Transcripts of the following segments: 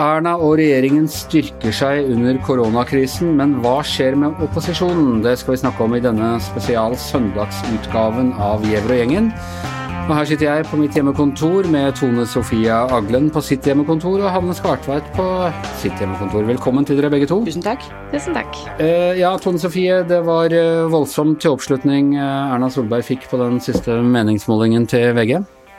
Erna og regjeringen styrker seg under koronakrisen, men hva skjer med opposisjonen? Det skal vi snakke om i denne spesial søndagsutgaven av Gjever og gjengen. Og her sitter jeg på mitt hjemmekontor med Tone Sofia Aglen på sitt hjemmekontor og Hanne Skartveit på sitt hjemmekontor. Velkommen til dere begge to. Tusen takk. Tusen takk. Eh, ja, Tone Sofie, det var eh, voldsomt til oppslutning eh, Erna Solberg fikk på den siste meningsmålingen til VG.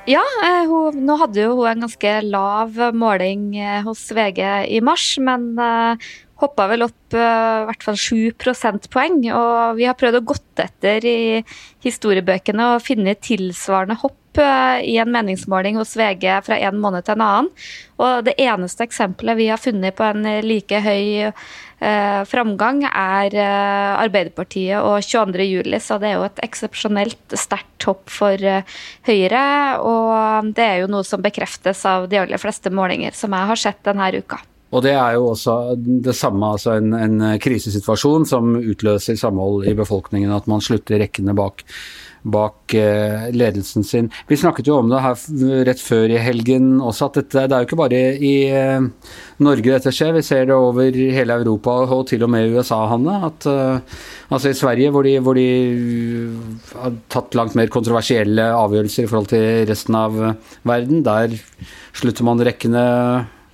Ja, eh, hun, nå hadde jo hun en ganske lav måling hos VG i mars, men uh, hoppa vel opp uh, i hvert fall 7 prosentpoeng. Og vi har prøvd å gått etter i historiebøkene og finne tilsvarende hopp eh, i en meningsmåling hos VG fra en måned til en annen. Og det eneste eksempelet vi har funnet på en like høy eh, framgang, er eh, Arbeiderpartiet og 22. juli, så det er jo et eksepsjonelt sterkt hopp for eh, Høyre. Og det er jo noe som bekreftes av de aller fleste målinger som jeg har sett denne uka. Og det er jo også det samme, altså en, en krisesituasjon som utløser samhold i befolkningen, at man slutter rekkene bak, bak eh, ledelsen sin. Vi snakket jo om det her rett før i helgen også, at dette, det er jo ikke bare i eh, Norge dette skjer, vi ser det over hele Europa og til og med USA, Hanne. At, eh, altså i Sverige, hvor de, hvor de har tatt langt mer kontroversielle avgjørelser i forhold til resten av verden, der slutter man rekkene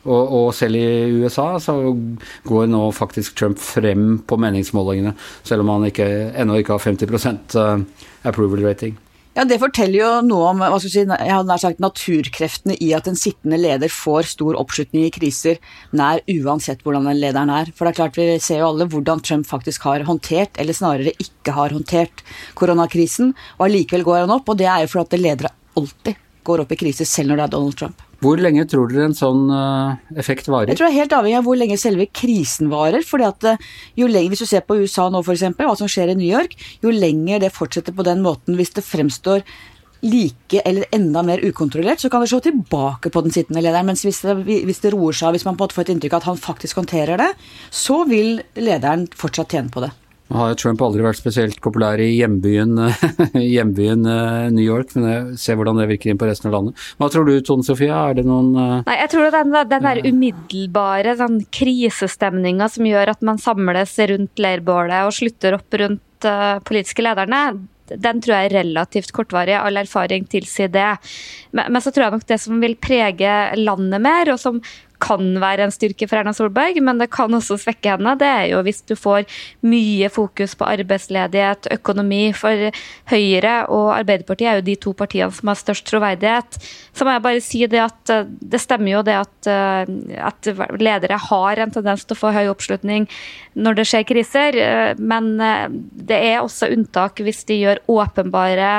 og, og, selv i USA så går nå faktisk Trump frem på meningsmålingene, selv om han ikke, ennå ikke har 50% approval rating. Ja, Det forteller jo noe om hva skal si, jeg hadde nær sagt, naturkreftene i at en sittende leder får stor oppslutning i kriser, nær uansett hvordan den lederen er. For det er klart Vi ser jo alle hvordan Trump faktisk har håndtert, eller snarere ikke har håndtert, koronakrisen. Og allikevel går han opp, og det er jo fordi ledere alltid går opp i kriser, selv når det er Donald Trump. Hvor lenge tror dere en sånn uh, effekt varer? Jeg tror det er helt avhengig av hvor lenge selve krisen varer. fordi at uh, jo lenger, Hvis du ser på USA nå, f.eks., hva som skjer i New York, jo lenger det fortsetter på den måten, hvis det fremstår like eller enda mer ukontrollert, så kan det slå tilbake på den sittende lederen. Mens hvis det, hvis det roer seg, hvis man på en måte får et inntrykk av at han faktisk håndterer det, så vil lederen fortsatt tjene på det. Har jo Trump aldri vært spesielt populær i hjembyen, hjembyen New York, men jeg ser hvordan det virker inn på resten av landet. Hva tror du Tone Sofie, er det noen Nei, Jeg tror den, den der umiddelbare sånn, krisestemninga som gjør at man samles rundt leirbålet og slutter opp rundt uh, politiske lederne, den tror jeg er relativt kortvarig. All erfaring tilsier det. Men, men, så tror jeg nok det som vil prege landet mer, og som kan være en styrke for Erna Solberg, men det kan også svekke henne. Det er jo hvis du får mye fokus på arbeidsledighet, økonomi. For Høyre og Arbeiderpartiet er jo de to partiene som har størst troverdighet. Så må jeg bare si det at eh, det stemmer jo det at, eh, at ledere har en tendens til å få høy oppslutning når det skjer kriser, eh, men det er også unntak hvis de gjør åpenbare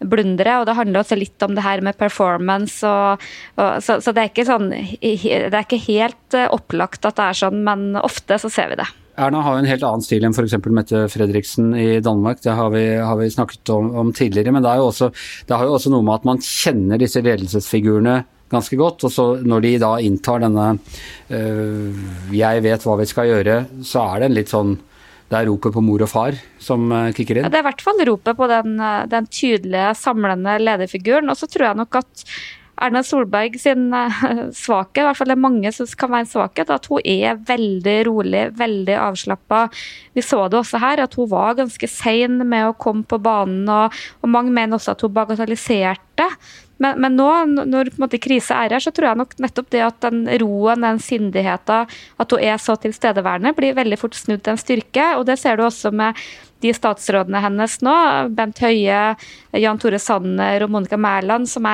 blundere. Og det handler også litt om det her med performance. Og, og, så, så det, er ikke sånn, det er ikke helt eh, opplagt at det er sånn, men ofte så ser vi det. Erna har jo en helt annen stil enn f.eks. Mette Fredriksen i Danmark. Det har vi, har vi snakket om, om, tidligere. Men det, jo også, det har jo også noe med at man kjenner disse ledelsesfigurene ganske godt. Og så når de da inntar denne øh, 'jeg vet hva vi skal gjøre', så er det en litt sånn det er ropet på mor og far som eh, kicker inn? Ja, det er i hvert fall ropet på den, eh, den tydelige, samlende lederfiguren. Og så tror jeg nok at Erna Solberg sin eh, svakhet, i hvert fall det mange som kan være en svakhet, at hun er veldig rolig, veldig avslappa. Vi så det også her, at hun var ganske sein med å komme på banen, og, og mange mener også at hun bagatelliserte. Men, men, nå, når på en måte, krise er her, så tror jeg nok nettopp det at den roen, den sindigheten, at hun er så tilstedeværende, blir veldig fort snudd til en styrke. Og det ser du også med de statsrådene hennes nå, Bent Høie, Jan Tore Sanner og Monica Mæland, som,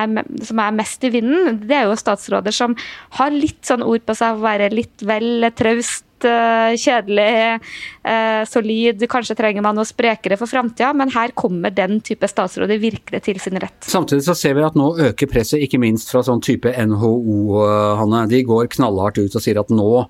som, er mest i vinden, det er jo statsråder som har litt sånn ord på seg å være litt vel traust Eh, kjedelig, eh, solid. Kanskje trenger man noe sprekere for framtida, men her kommer den type statsråder virkelig til sin rett. Samtidig så ser vi at nå øker presset, ikke minst fra sånn type NHO, eh, Hanne. De går knallhardt ut og sier at nå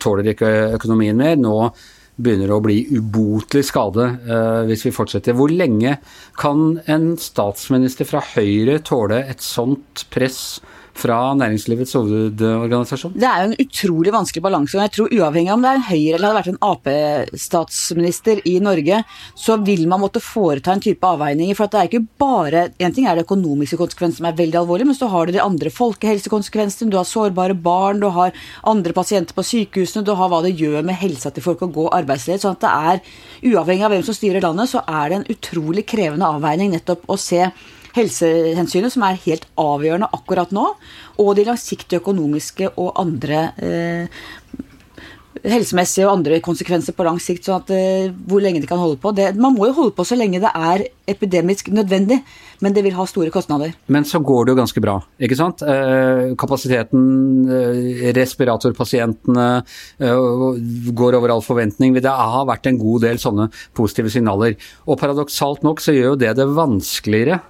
tåler ikke økonomien mer. Nå begynner å bli ubotelig skade uh, hvis vi fortsetter. Hvor lenge kan en statsminister fra Høyre tåle et sånt press fra Næringslivets hovedorganisasjon? Det er jo en utrolig vanskelig balanse. og jeg tror Uavhengig om det er en Høyre eller hadde vært en Ap-statsminister i Norge, så vil man måtte foreta en type avveininger. For det er ikke bare En ting er det økonomiske konsekvenser som er veldig alvorlige, men så har du de andre folkehelsekonsekvensene. Du har sårbare barn, du har andre pasienter på sykehusene, du har hva det gjør med helsa til folk å gå arbeidsledighet. Sånn at det er, uavhengig av hvem som styrer landet, så er det en utrolig krevende avveining nettopp å se helsehensynet, som er helt avgjørende akkurat nå, og de langsiktige økonomiske og andre eh, helsemessige og andre konsekvenser på lang sikt. sånn at uh, Hvor lenge de kan holde på. Det, man må jo holde på så lenge det er epidemisk nødvendig, men det vil ha store kostnader. Men så går det jo ganske bra, ikke sant. Eh, kapasiteten, eh, respiratorpasientene eh, går over all forventning. Det har vært en god del sånne positive signaler. Og paradoksalt nok så gjør jo det det vanskeligere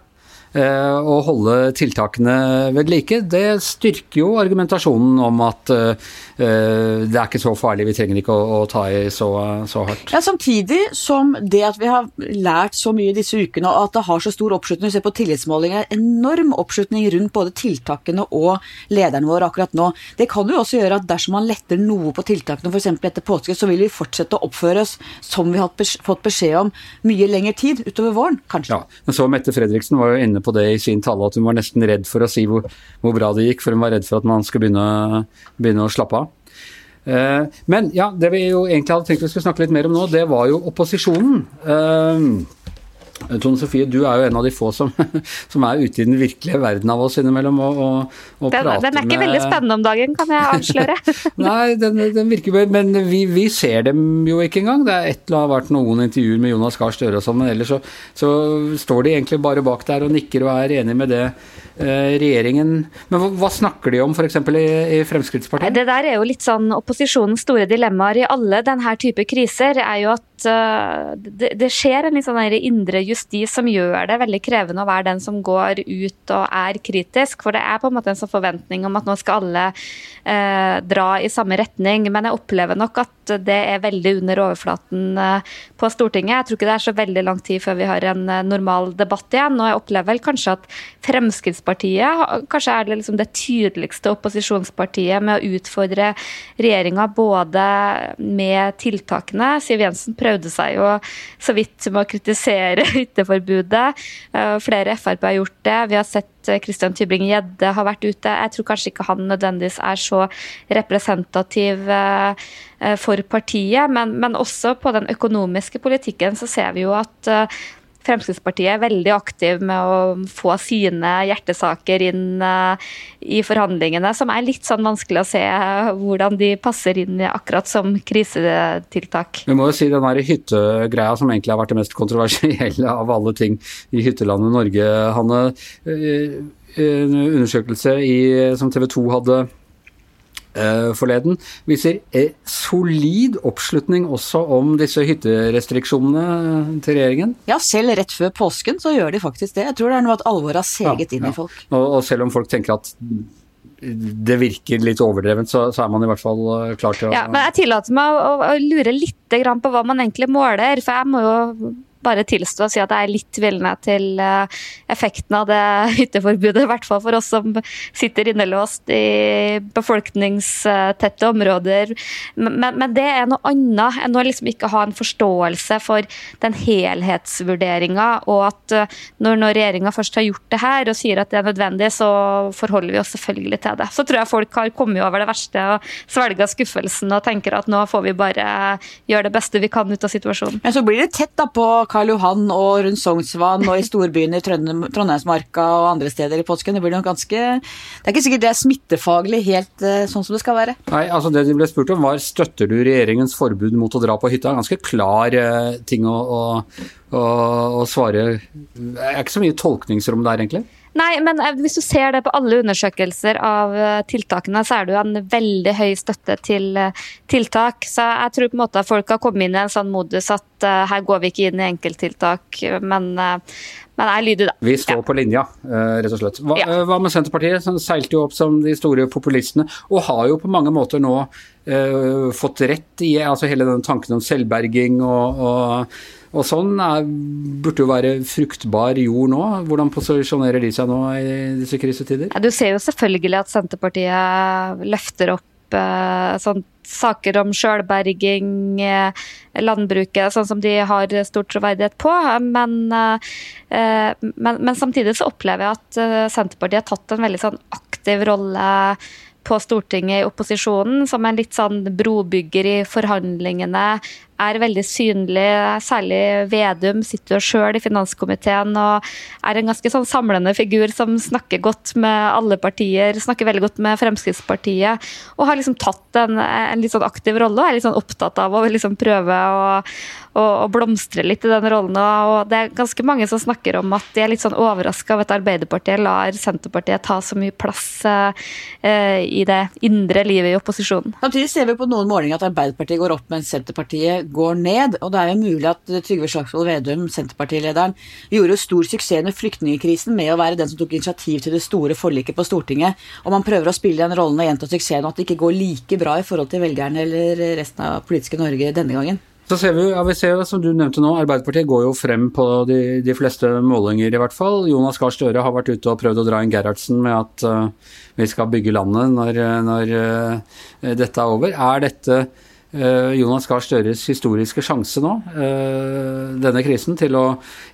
Eh, å holde tiltakene ved like. Det styrker jo argumentasjonen om at eh, det er ikke så farlig, vi trenger ikke å, ta i så, så, hardt. Ja, Samtidig som det at vi har lært så mye disse ukene, og at det har så stor oppslutning, vi ser på tillitsmålinger, enorm oppslutning rundt både tiltakene og lederne våre akkurat nå. Det kan jo også gjøre at dersom man letter noe på tiltakene, f.eks. etter påske, så vil vi fortsette å oppføre oss som vi har fått beskjed om mye lengre tid utover våren, kanskje. Ja, men så Mette Fredriksen var jo inne på det i sin tale, at hun var nesten redd for å si hvor, hvor bra det gikk, for hun var redd for at man skulle begynne, begynne å slappe av. Eh, men ja, det vi jo egentlig hadde tenkt vi skulle snakke litt mer om nå, det var jo opposisjonen. Eh, Tone Sofie, du er jo en av de få som, som, er ute i den virkelige verden av oss innimellom og, og, og den, prater Den er ikke med... veldig spennende om dagen, kan jeg avsløre. Nei, den, den virker Men vi, vi, ser dem jo ikke engang. Det er et eller annet vært noen intervjuer med Jonas Gahr Støre og sånn, men ellers så, så, står de egentlig bare bak der og nikker og er enig med det regjeringen Men hva, snakker de om f.eks. I, i Fremskrittspartiet? Det der er jo litt sånn opposisjonens store dilemmaer i alle denne type kriser, er jo at uh, det, skjer en litt sånn indre justis som gjør det veldig krevende å være den som går ut og er kritisk. For det er på en måte en sånn forventning om at nå skal alle eh, dra i samme retning. Men jeg opplever nok at det er veldig under overflaten eh, på Stortinget. Jeg tror ikke det er så veldig lang tid før vi har en eh, normal debatt igjen. Og jeg opplever vel kanskje at Fremskrittspartiet kanskje er det, liksom det tydeligste opposisjonspartiet med å utfordre regjeringa både med tiltakene. Siv Jensen prøvde seg jo så vidt med å kritisere hytteforbudet. Eh, flere Frp har gjort det. Vi har sett Christian Tybring-Gjedde har vært ute. Jeg tror kanskje ikke han nødvendigvis er så representativ eh, for partiet, men, men også på den økonomiske politikken så ser vi jo at eh, Fremskrittspartiet er veldig aktiv med å få sine hjertesaker inn uh, i forhandlingene, som er litt sånn vanskelig å se hvordan de passer inn akkurat som krisetiltak. Vi må jo si den der hyttegreia som egentlig har vært det mest kontroversielle av alle ting i hyttelandet Norge, Hanne. Eh, en undersøkelse i, som TV 2 hadde Eh, forleden, viser eh, solid oppslutning også om disse hytterestriksjonene til regjeringen. Ja, selv rett før påsken så gjør de faktisk det. Jeg tror det er noe at alvoret har seget ja, inn ja. i folk. Og, og, selv om folk tenker at det virker litt overdrevent, så, så, er man i hvert fall eh, klar til å Ja, men jeg tillater meg å, å lure litt på hva man egentlig måler, for jeg må jo bare tilstå og si at jeg er litt tvilende til eh, effekten av det hytteforbudet. I hvert fall for oss som sitter innelåst i befolkningstette områder. Men, men det er noe annet enn å liksom ikke ha en forståelse for den helhetsvurderinga, og at eh, når, når regjeringa først har gjort det her og sier at det er nødvendig, så forholder vi oss selvfølgelig til det. Så tror jeg folk har kommet over det verste og svelga skuffelsen og tenker at nå får vi bare gjøre det beste vi kan ut av situasjonen. Men så blir det tett da på Karl Johan og rundt Sognsvann og i storbyene i Trondheimsmarka og andre steder i påsken. Det blir nok ganske Det er ikke sikkert det er smittefaglig helt uh, sånn som det skal være. Nei, altså Det de ble spurt om var støtter du regjeringens forbud mot å dra på hytta. Ganske klar uh, ting å, å, å, å svare. Det er ikke så mye tolkningsrom der, egentlig. Nei, men eh, hvis du ser det på alle undersøkelser av eh, tiltakene, så er det jo en veldig høy støtte til eh, tiltak. Så jeg tror på en måte at folk har kommet inn i en sånn modus at her går vi ikke inn i enkelttiltak, men Men jeg lyder da. Vi står ja. på linja, rett og slett. Hva, ja. hva med Senterpartiet? Som seilte jo opp som de store populistene, og har jo på mange måter nå uh, fått rett i altså hele den tanken om selvberging og, og og sånn er, burde jo være fruktbar jord nå. Hvordan posisjonerer de seg nå i disse krisetider? Ja, du ser jo selvfølgelig at Senterpartiet løfter opp eh, sånn saker om sjølberging, eh, landbruket, sånn som de har stor troverdighet på. Men, eh, men, men, samtidig så opplever jeg at Senterpartiet har tatt en veldig sånn aktiv rolle på Stortinget i opposisjonen, som en litt sånn brobygger i forhandlingene, er veldig synlig. Særlig Vedum sitter jo sjøl i finanskomiteen og er en ganske sånn samlende figur som snakker godt med alle partier, snakker veldig godt med Fremskrittspartiet. Og har liksom tatt en, en litt sånn aktiv rolle og er litt sånn opptatt av å liksom prøve å, å, blomstre litt i den rollen. Og det er ganske mange som snakker om at de er litt sånn overraska over at Arbeiderpartiet lar Senterpartiet ta så mye plass eh, i det indre livet i opposisjonen. Samtidig ser vi på noen målinger at Arbeiderpartiet går opp, mens Senterpartiet går ned. Og det er jo mulig at Trygve Slagsvold Vedum, Senterpartilederen, gjorde stor suksess under flyktningkrisen med å være den som tok initiativ til det store forliket på Stortinget. Og man prøver å spille den rollen og gjenta suksessen, og at det ikke går like bra i forhold til velgerne eller resten av politiske Norge denne gangen. Så ser vi, ja, vi ser som du nevnte nå, Arbeiderpartiet går jo frem på de, de fleste målinger, i hvert fall. Jonas Gahr Støre har vært ute og prøvd å dra inn Gerhardsen med at uh, vi skal bygge landet når, når uh, dette er over. Er dette Jonas Gahr Støres historiske sjanse nå, eh, denne krisen, til å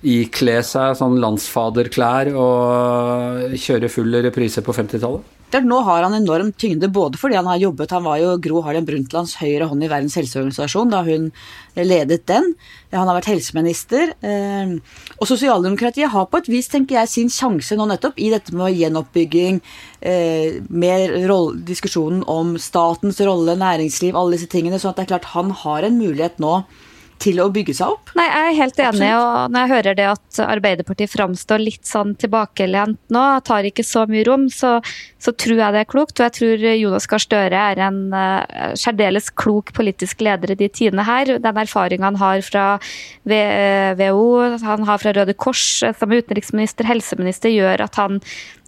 ikle seg sånn landsfaderklær og kjøre full reprise på 50-tallet? Nå har han enorm tyngde, både fordi han har jobbet Han var jo Gro Harlem Brundtlands høyre hånd i Verdens helseorganisasjon da hun ledet den. Han har vært helseminister. Eh, og sosialdemokratiet har på et vis, tenker jeg, sin sjanse nå nettopp i dette med gjenoppbygging, eh, med diskusjonen om statens rolle, næringsliv, alle disse tingene. Så det er klart han har en mulighet nå til å bygge seg opp. Nei, Jeg er helt enig, Absolutt. og når jeg hører det at Arbeiderpartiet framstår litt sånn tilbakelent nå, tar ikke så mye rom, så, så, tror jeg det er klokt. Og jeg tror Jonas Gahr Støre er en uh, særdeles klok politisk leder i de tidene her. Den erfaringa han har fra WHO, han har fra Røde Kors som utenriksminister, helseminister, gjør at han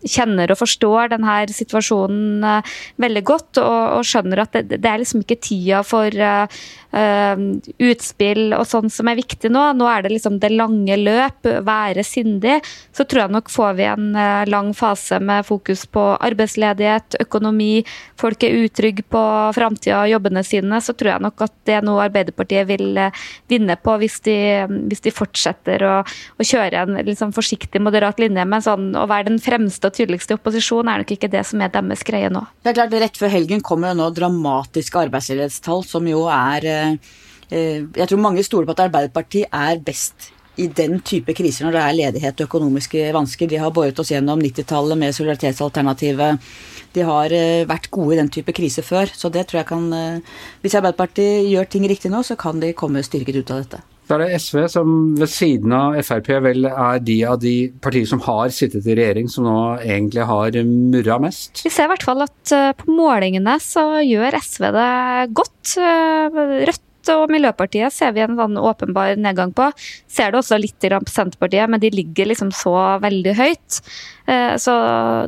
kjenner og forstår denne situasjonen uh, veldig godt, og, og skjønner at det, det, er liksom ikke tida for uh, utspill og sånn som er viktig nå. Nå er det liksom det lange løp, være sindig. Så tror jeg nok får vi en lang fase med fokus på arbeidsledighet, økonomi, folk er utrygge på framtida og jobbene sine. Så tror jeg nok at det er noe Arbeiderpartiet vil vinne på hvis de, hvis de fortsetter å, å, kjøre en liksom forsiktig, moderat linje, med sånn å være den fremste og tydeligst i opposisjon er nok ikke det som er deres greie nå. Det er klart, Rett før helgen kommer jo nå dramatiske arbeidsledighetstall, som jo er eh, eh, Jeg tror mange stoler på at Arbeiderpartiet er best i den type kriser når det er ledighet og økonomiske vansker. De har båret oss gjennom 90-tallet med solidaritetsalternativet. De har eh, vært gode i den type krise før, så det tror jeg kan Hvis Arbeiderpartiet gjør ting riktig nå, så kan de komme styrket ut av dette. Så er det SV som ved siden av Frp vel er de av de partier som har sittet i regjering som nå egentlig har murra mest? Vi ser i hvert fall at eh, på målingene så gjør SV det godt. Eh, Rødt og Miljøpartiet ser vi en sånn åpenbar nedgang på. Ser det også litt på Senterpartiet, men de ligger liksom så veldig høyt. Eh, så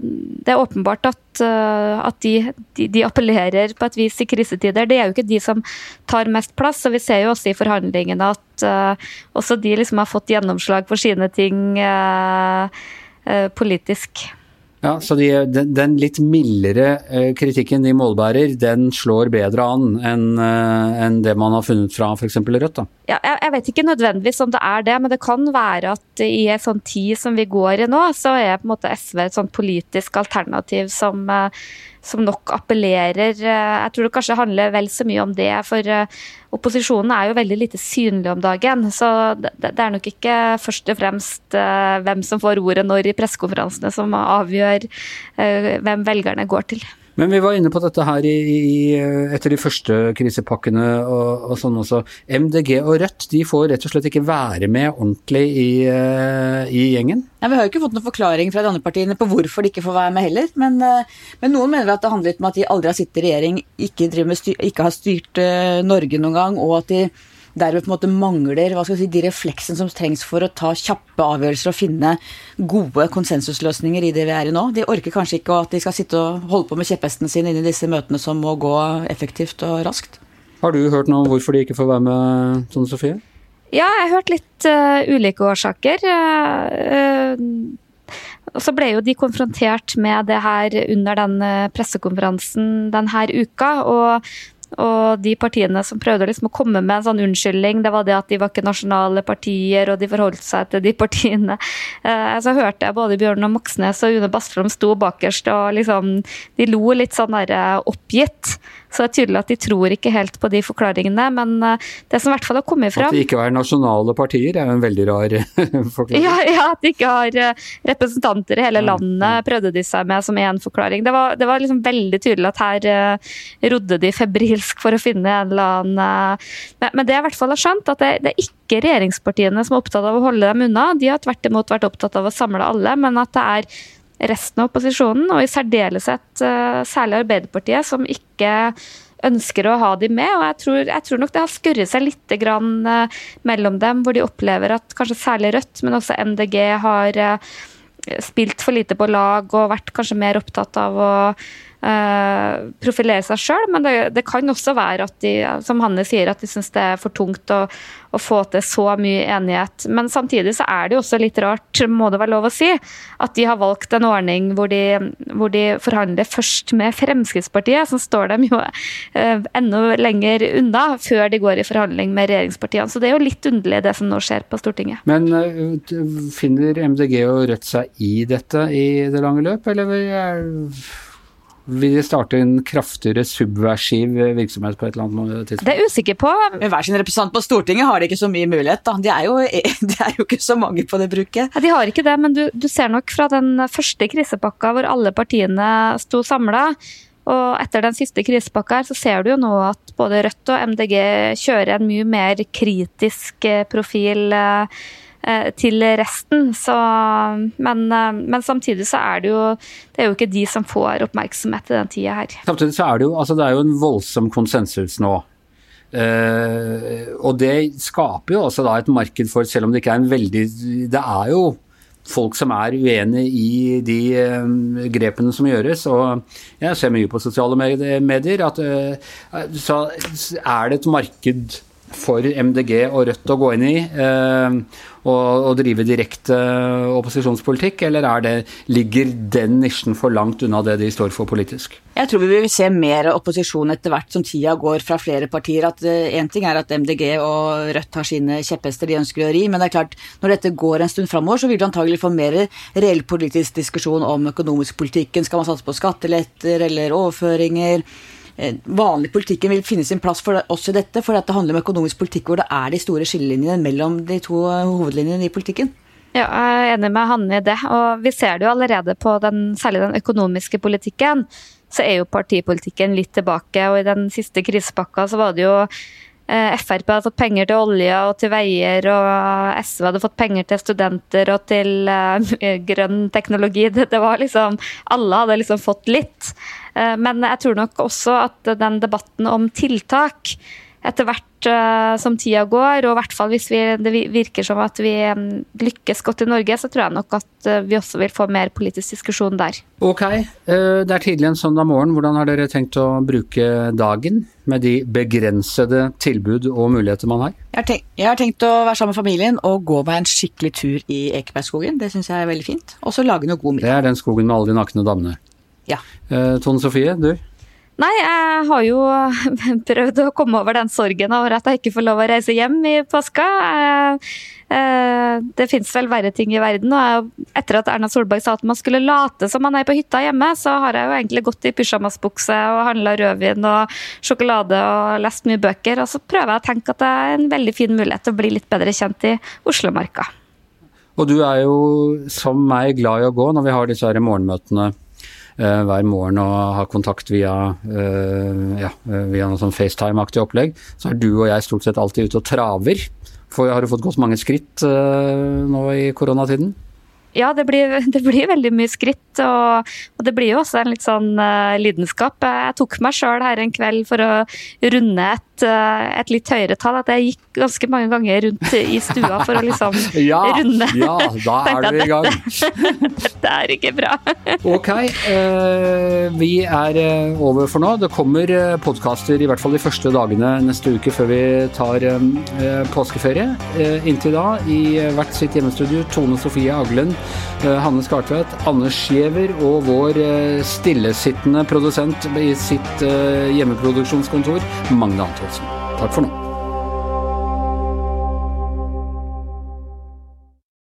det er åpenbart at, eh, at de, de, de, appellerer på et vis i krisetider. Det er jo ikke de som tar mest plass, og vi ser jo også i forhandlingene at uh, også de liksom har fått gjennomslag for sine ting politisk. Ja, Så de, den, den, litt mildere eh, kritikken de målbærer, den slår bedre an enn eh, en det man har funnet fra f.eks. Rødt? da? Ja, jeg, vet ikke nødvendigvis om det er det, men det kan være at i en sånn tid som vi går i nå, så er på en måte SV et sånn politisk alternativ som eh, som nok appellerer. Eh, jeg tror det kanskje handler vel så mye om det, for eh, opposisjonen er jo veldig lite synlig om dagen. Så det er nok ikke først og fremst hvem som får ordet når i pressekonferansene som avgjør hvem velgerne går til. Men vi var inne på dette her i, i, etter de første krisepakkene og, og, sånn også. MDG og Rødt de får rett og slett ikke være med ordentlig i, uh, i gjengen? Ja, vi har jo ikke fått noen forklaring fra de andre partiene på hvorfor de ikke får være med heller. Men, uh, men noen mener at det handler litt om at de aldri har sittet i regjering, ikke, styr, ikke har styrt uh, Norge noen gang, og at de derved på en måte mangler hva skal jeg si, de refleksene som trengs for å ta kjappe avgjørelser og finne gode konsensusløsninger i det vi er i nå. De orker kanskje ikke at de skal sitte og holde på med kjepphestene sine inn i disse møtene som må gå effektivt og raskt. Har du hørt noe om hvorfor de ikke får være med, Tone Sofie? Ja, jeg har hørt litt uh, ulike årsaker. Uh, uh, og så ble jo de konfrontert med det her under den pressekonferansen denne uka. og og de partiene som prøvde liksom å komme med en sånn unnskyldning, det var det at de var ikke nasjonale partier, og de forholdt seg til de partiene. Eh, så hørte jeg både Bjørn og Moxnes og Une Bastholm sto bakerst, og liksom De lo litt sånn der oppgitt. Så det er tydelig at de tror ikke helt på de forklaringene. Men eh, det som i hvert fall har kommet fram At de ikke er nasjonale partier er jo en veldig rar forklaring. Ja, ja, at de ikke har eh, representanter i hele landet, prøvde de seg med som én forklaring. Det var, det var, liksom veldig tydelig at her rodde de febrilsk for å finne en eller annen men, men, det jeg i hvert fall har skjønt, at det, det er ikke regjeringspartiene som er opptatt av å holde dem unna. De har tvert imot vært opptatt av å samle alle, men at det er resten av opposisjonen, og i særdeleshet uh, særlig Arbeiderpartiet, som ikke ønsker å ha de med. og Jeg tror, jeg tror nok det har skurret seg litt grann, uh, mellom dem, hvor de opplever at kanskje særlig Rødt, men også MDG har uh, spilt for lite på lag og vært kanskje mer opptatt av å profilere seg sjøl, men det, det, kan også være at de, som Hanne sier, at de syns det er for tungt å, å, få til så mye enighet. Men samtidig så er det jo også litt rart, må det være lov å si, at de har valgt en ordning hvor de, hvor de forhandler først med Fremskrittspartiet, som står dem jo uh, enda lenger unna, før de går i forhandling med regjeringspartiene. Så det er jo litt underlig det som nå skjer på Stortinget. Men uh, finner MDG og Rødt seg i dette i det lange løp, eller er vil de starte en kraftigere subversiv virksomhet på et eller annet tidspunkt? Det er jeg usikker på. Men hver sin representant på Stortinget har de ikke så mye mulighet, da. De er jo, de er jo ikke så mange på det bruket. Ja, de har ikke det, men du, du ser nok fra den første krisepakka hvor alle partiene sto samla. Og etter den siste krisepakka her, så ser du jo nå at både Rødt og MDG kjører en mye mer kritisk profil. Eh, Eh, til resten. Så, men, eh, men, samtidig så er det jo det er jo ikke de som får oppmerksomhet i den tida her. Samtidig så er det jo, altså det er jo en voldsom konsensus nå. Uh, og det skaper jo også da et marked for, selv om det ikke er en veldig Det er jo folk som er uenig i de uh, grepene som gjøres. Og jeg ser mye på sosiale medier at uh, så er det et marked for MDG og Rødt å gå inn i eh, og, og, drive direkte opposisjonspolitikk, eller det, ligger den nisjen for langt unna det de står for politisk? Jeg tror vi vil se mer opposisjon etter hvert som tida går fra flere partier. at Én eh, ting er at MDG og Rødt har sine kjepphester de ønsker å ri, men det er klart, når dette går en stund framover, så vil du antagelig få mer reell politisk diskusjon om økonomisk politikken. Skal man satse på skatteletter eller overføringer? Eh, vanlig politikken vil finne sin plass for oss i dette, for det handler om økonomisk politikk hvor det er de store skillelinjene mellom de to hovedlinjene i politikken. Ja, jeg er enig med Hanne i det. Og vi ser det jo allerede på den, særlig den økonomiske politikken. Så er jo partipolitikken litt tilbake, og i den siste krisepakka så var det jo eh, Frp hadde fått penger til olje og til veier, og SV hadde fått penger til studenter og til uh, grønn teknologi. Det, det, var liksom Alle hadde liksom fått litt. Eh, men jeg tror nok også at den debatten om tiltak etter hvert uh, som tida går, og i hvert fall hvis vi, det virker som at vi um, lykkes godt i Norge, så tror jeg nok at uh, vi også vil få mer politisk diskusjon der. Ok, det er tidlig en søndag morgen. Hvordan har dere tenkt å bruke dagen med de begrensede tilbud og muligheter man har? Jeg har, tenkt, jeg har tenkt å være sammen med familien og gå meg en skikkelig tur i Ekebergskogen. Det syns jeg er veldig fint. Og så lage noe god middag. Det er den skogen med alle de nakne damene? Ja. Eh, Tone Sofie, du? Nei, jeg har jo prøvd å komme over den sorgen over at jeg ikke får lov å reise hjem i påska. Eh, eh, det fins vel verre ting i verden. og Etter at Erna Solberg sa at man skulle late som man er på hytta hjemme, så har jeg jo egentlig gått i pysjamasbukse og handla rødvin og sjokolade og lest mye bøker. Og så prøver jeg å tenke at det er en veldig fin mulighet til å bli litt bedre kjent i Oslomarka. Og du er jo som meg glad i å gå når vi har disse her morgenmøtene hver morgen og har kontakt via, eh, ja, eh, via noe sånn FaceTime-aktig opplegg, så er du og jeg stort sett alltid ute og traver. For har du fått gått mange skritt nå i koronatiden? Ja, det blir, det blir, veldig mye skritt, og, og, det blir jo også en litt sånn uh, lidenskap. Jeg tok meg sjøl her en kveld for å runde et, uh, et, litt høyere tall. At jeg gikk ganske mange ganger rundt i stua for å liksom ja, runde. Ja, da er du i gang. Dette er ikke bra. ok, uh, vi er over for nå. Det kommer podkaster i hvert fall de første dagene neste uke før vi tar påskeferie. inntil da, i hvert sitt hjemmestudio, Tone Sofie Aglen Hanne Skartvedt, Anders Giæver og vår eh, stillesittende produsent i sitt eh, hjemmeproduksjonskontor, Magne Antonsen. Takk for nå.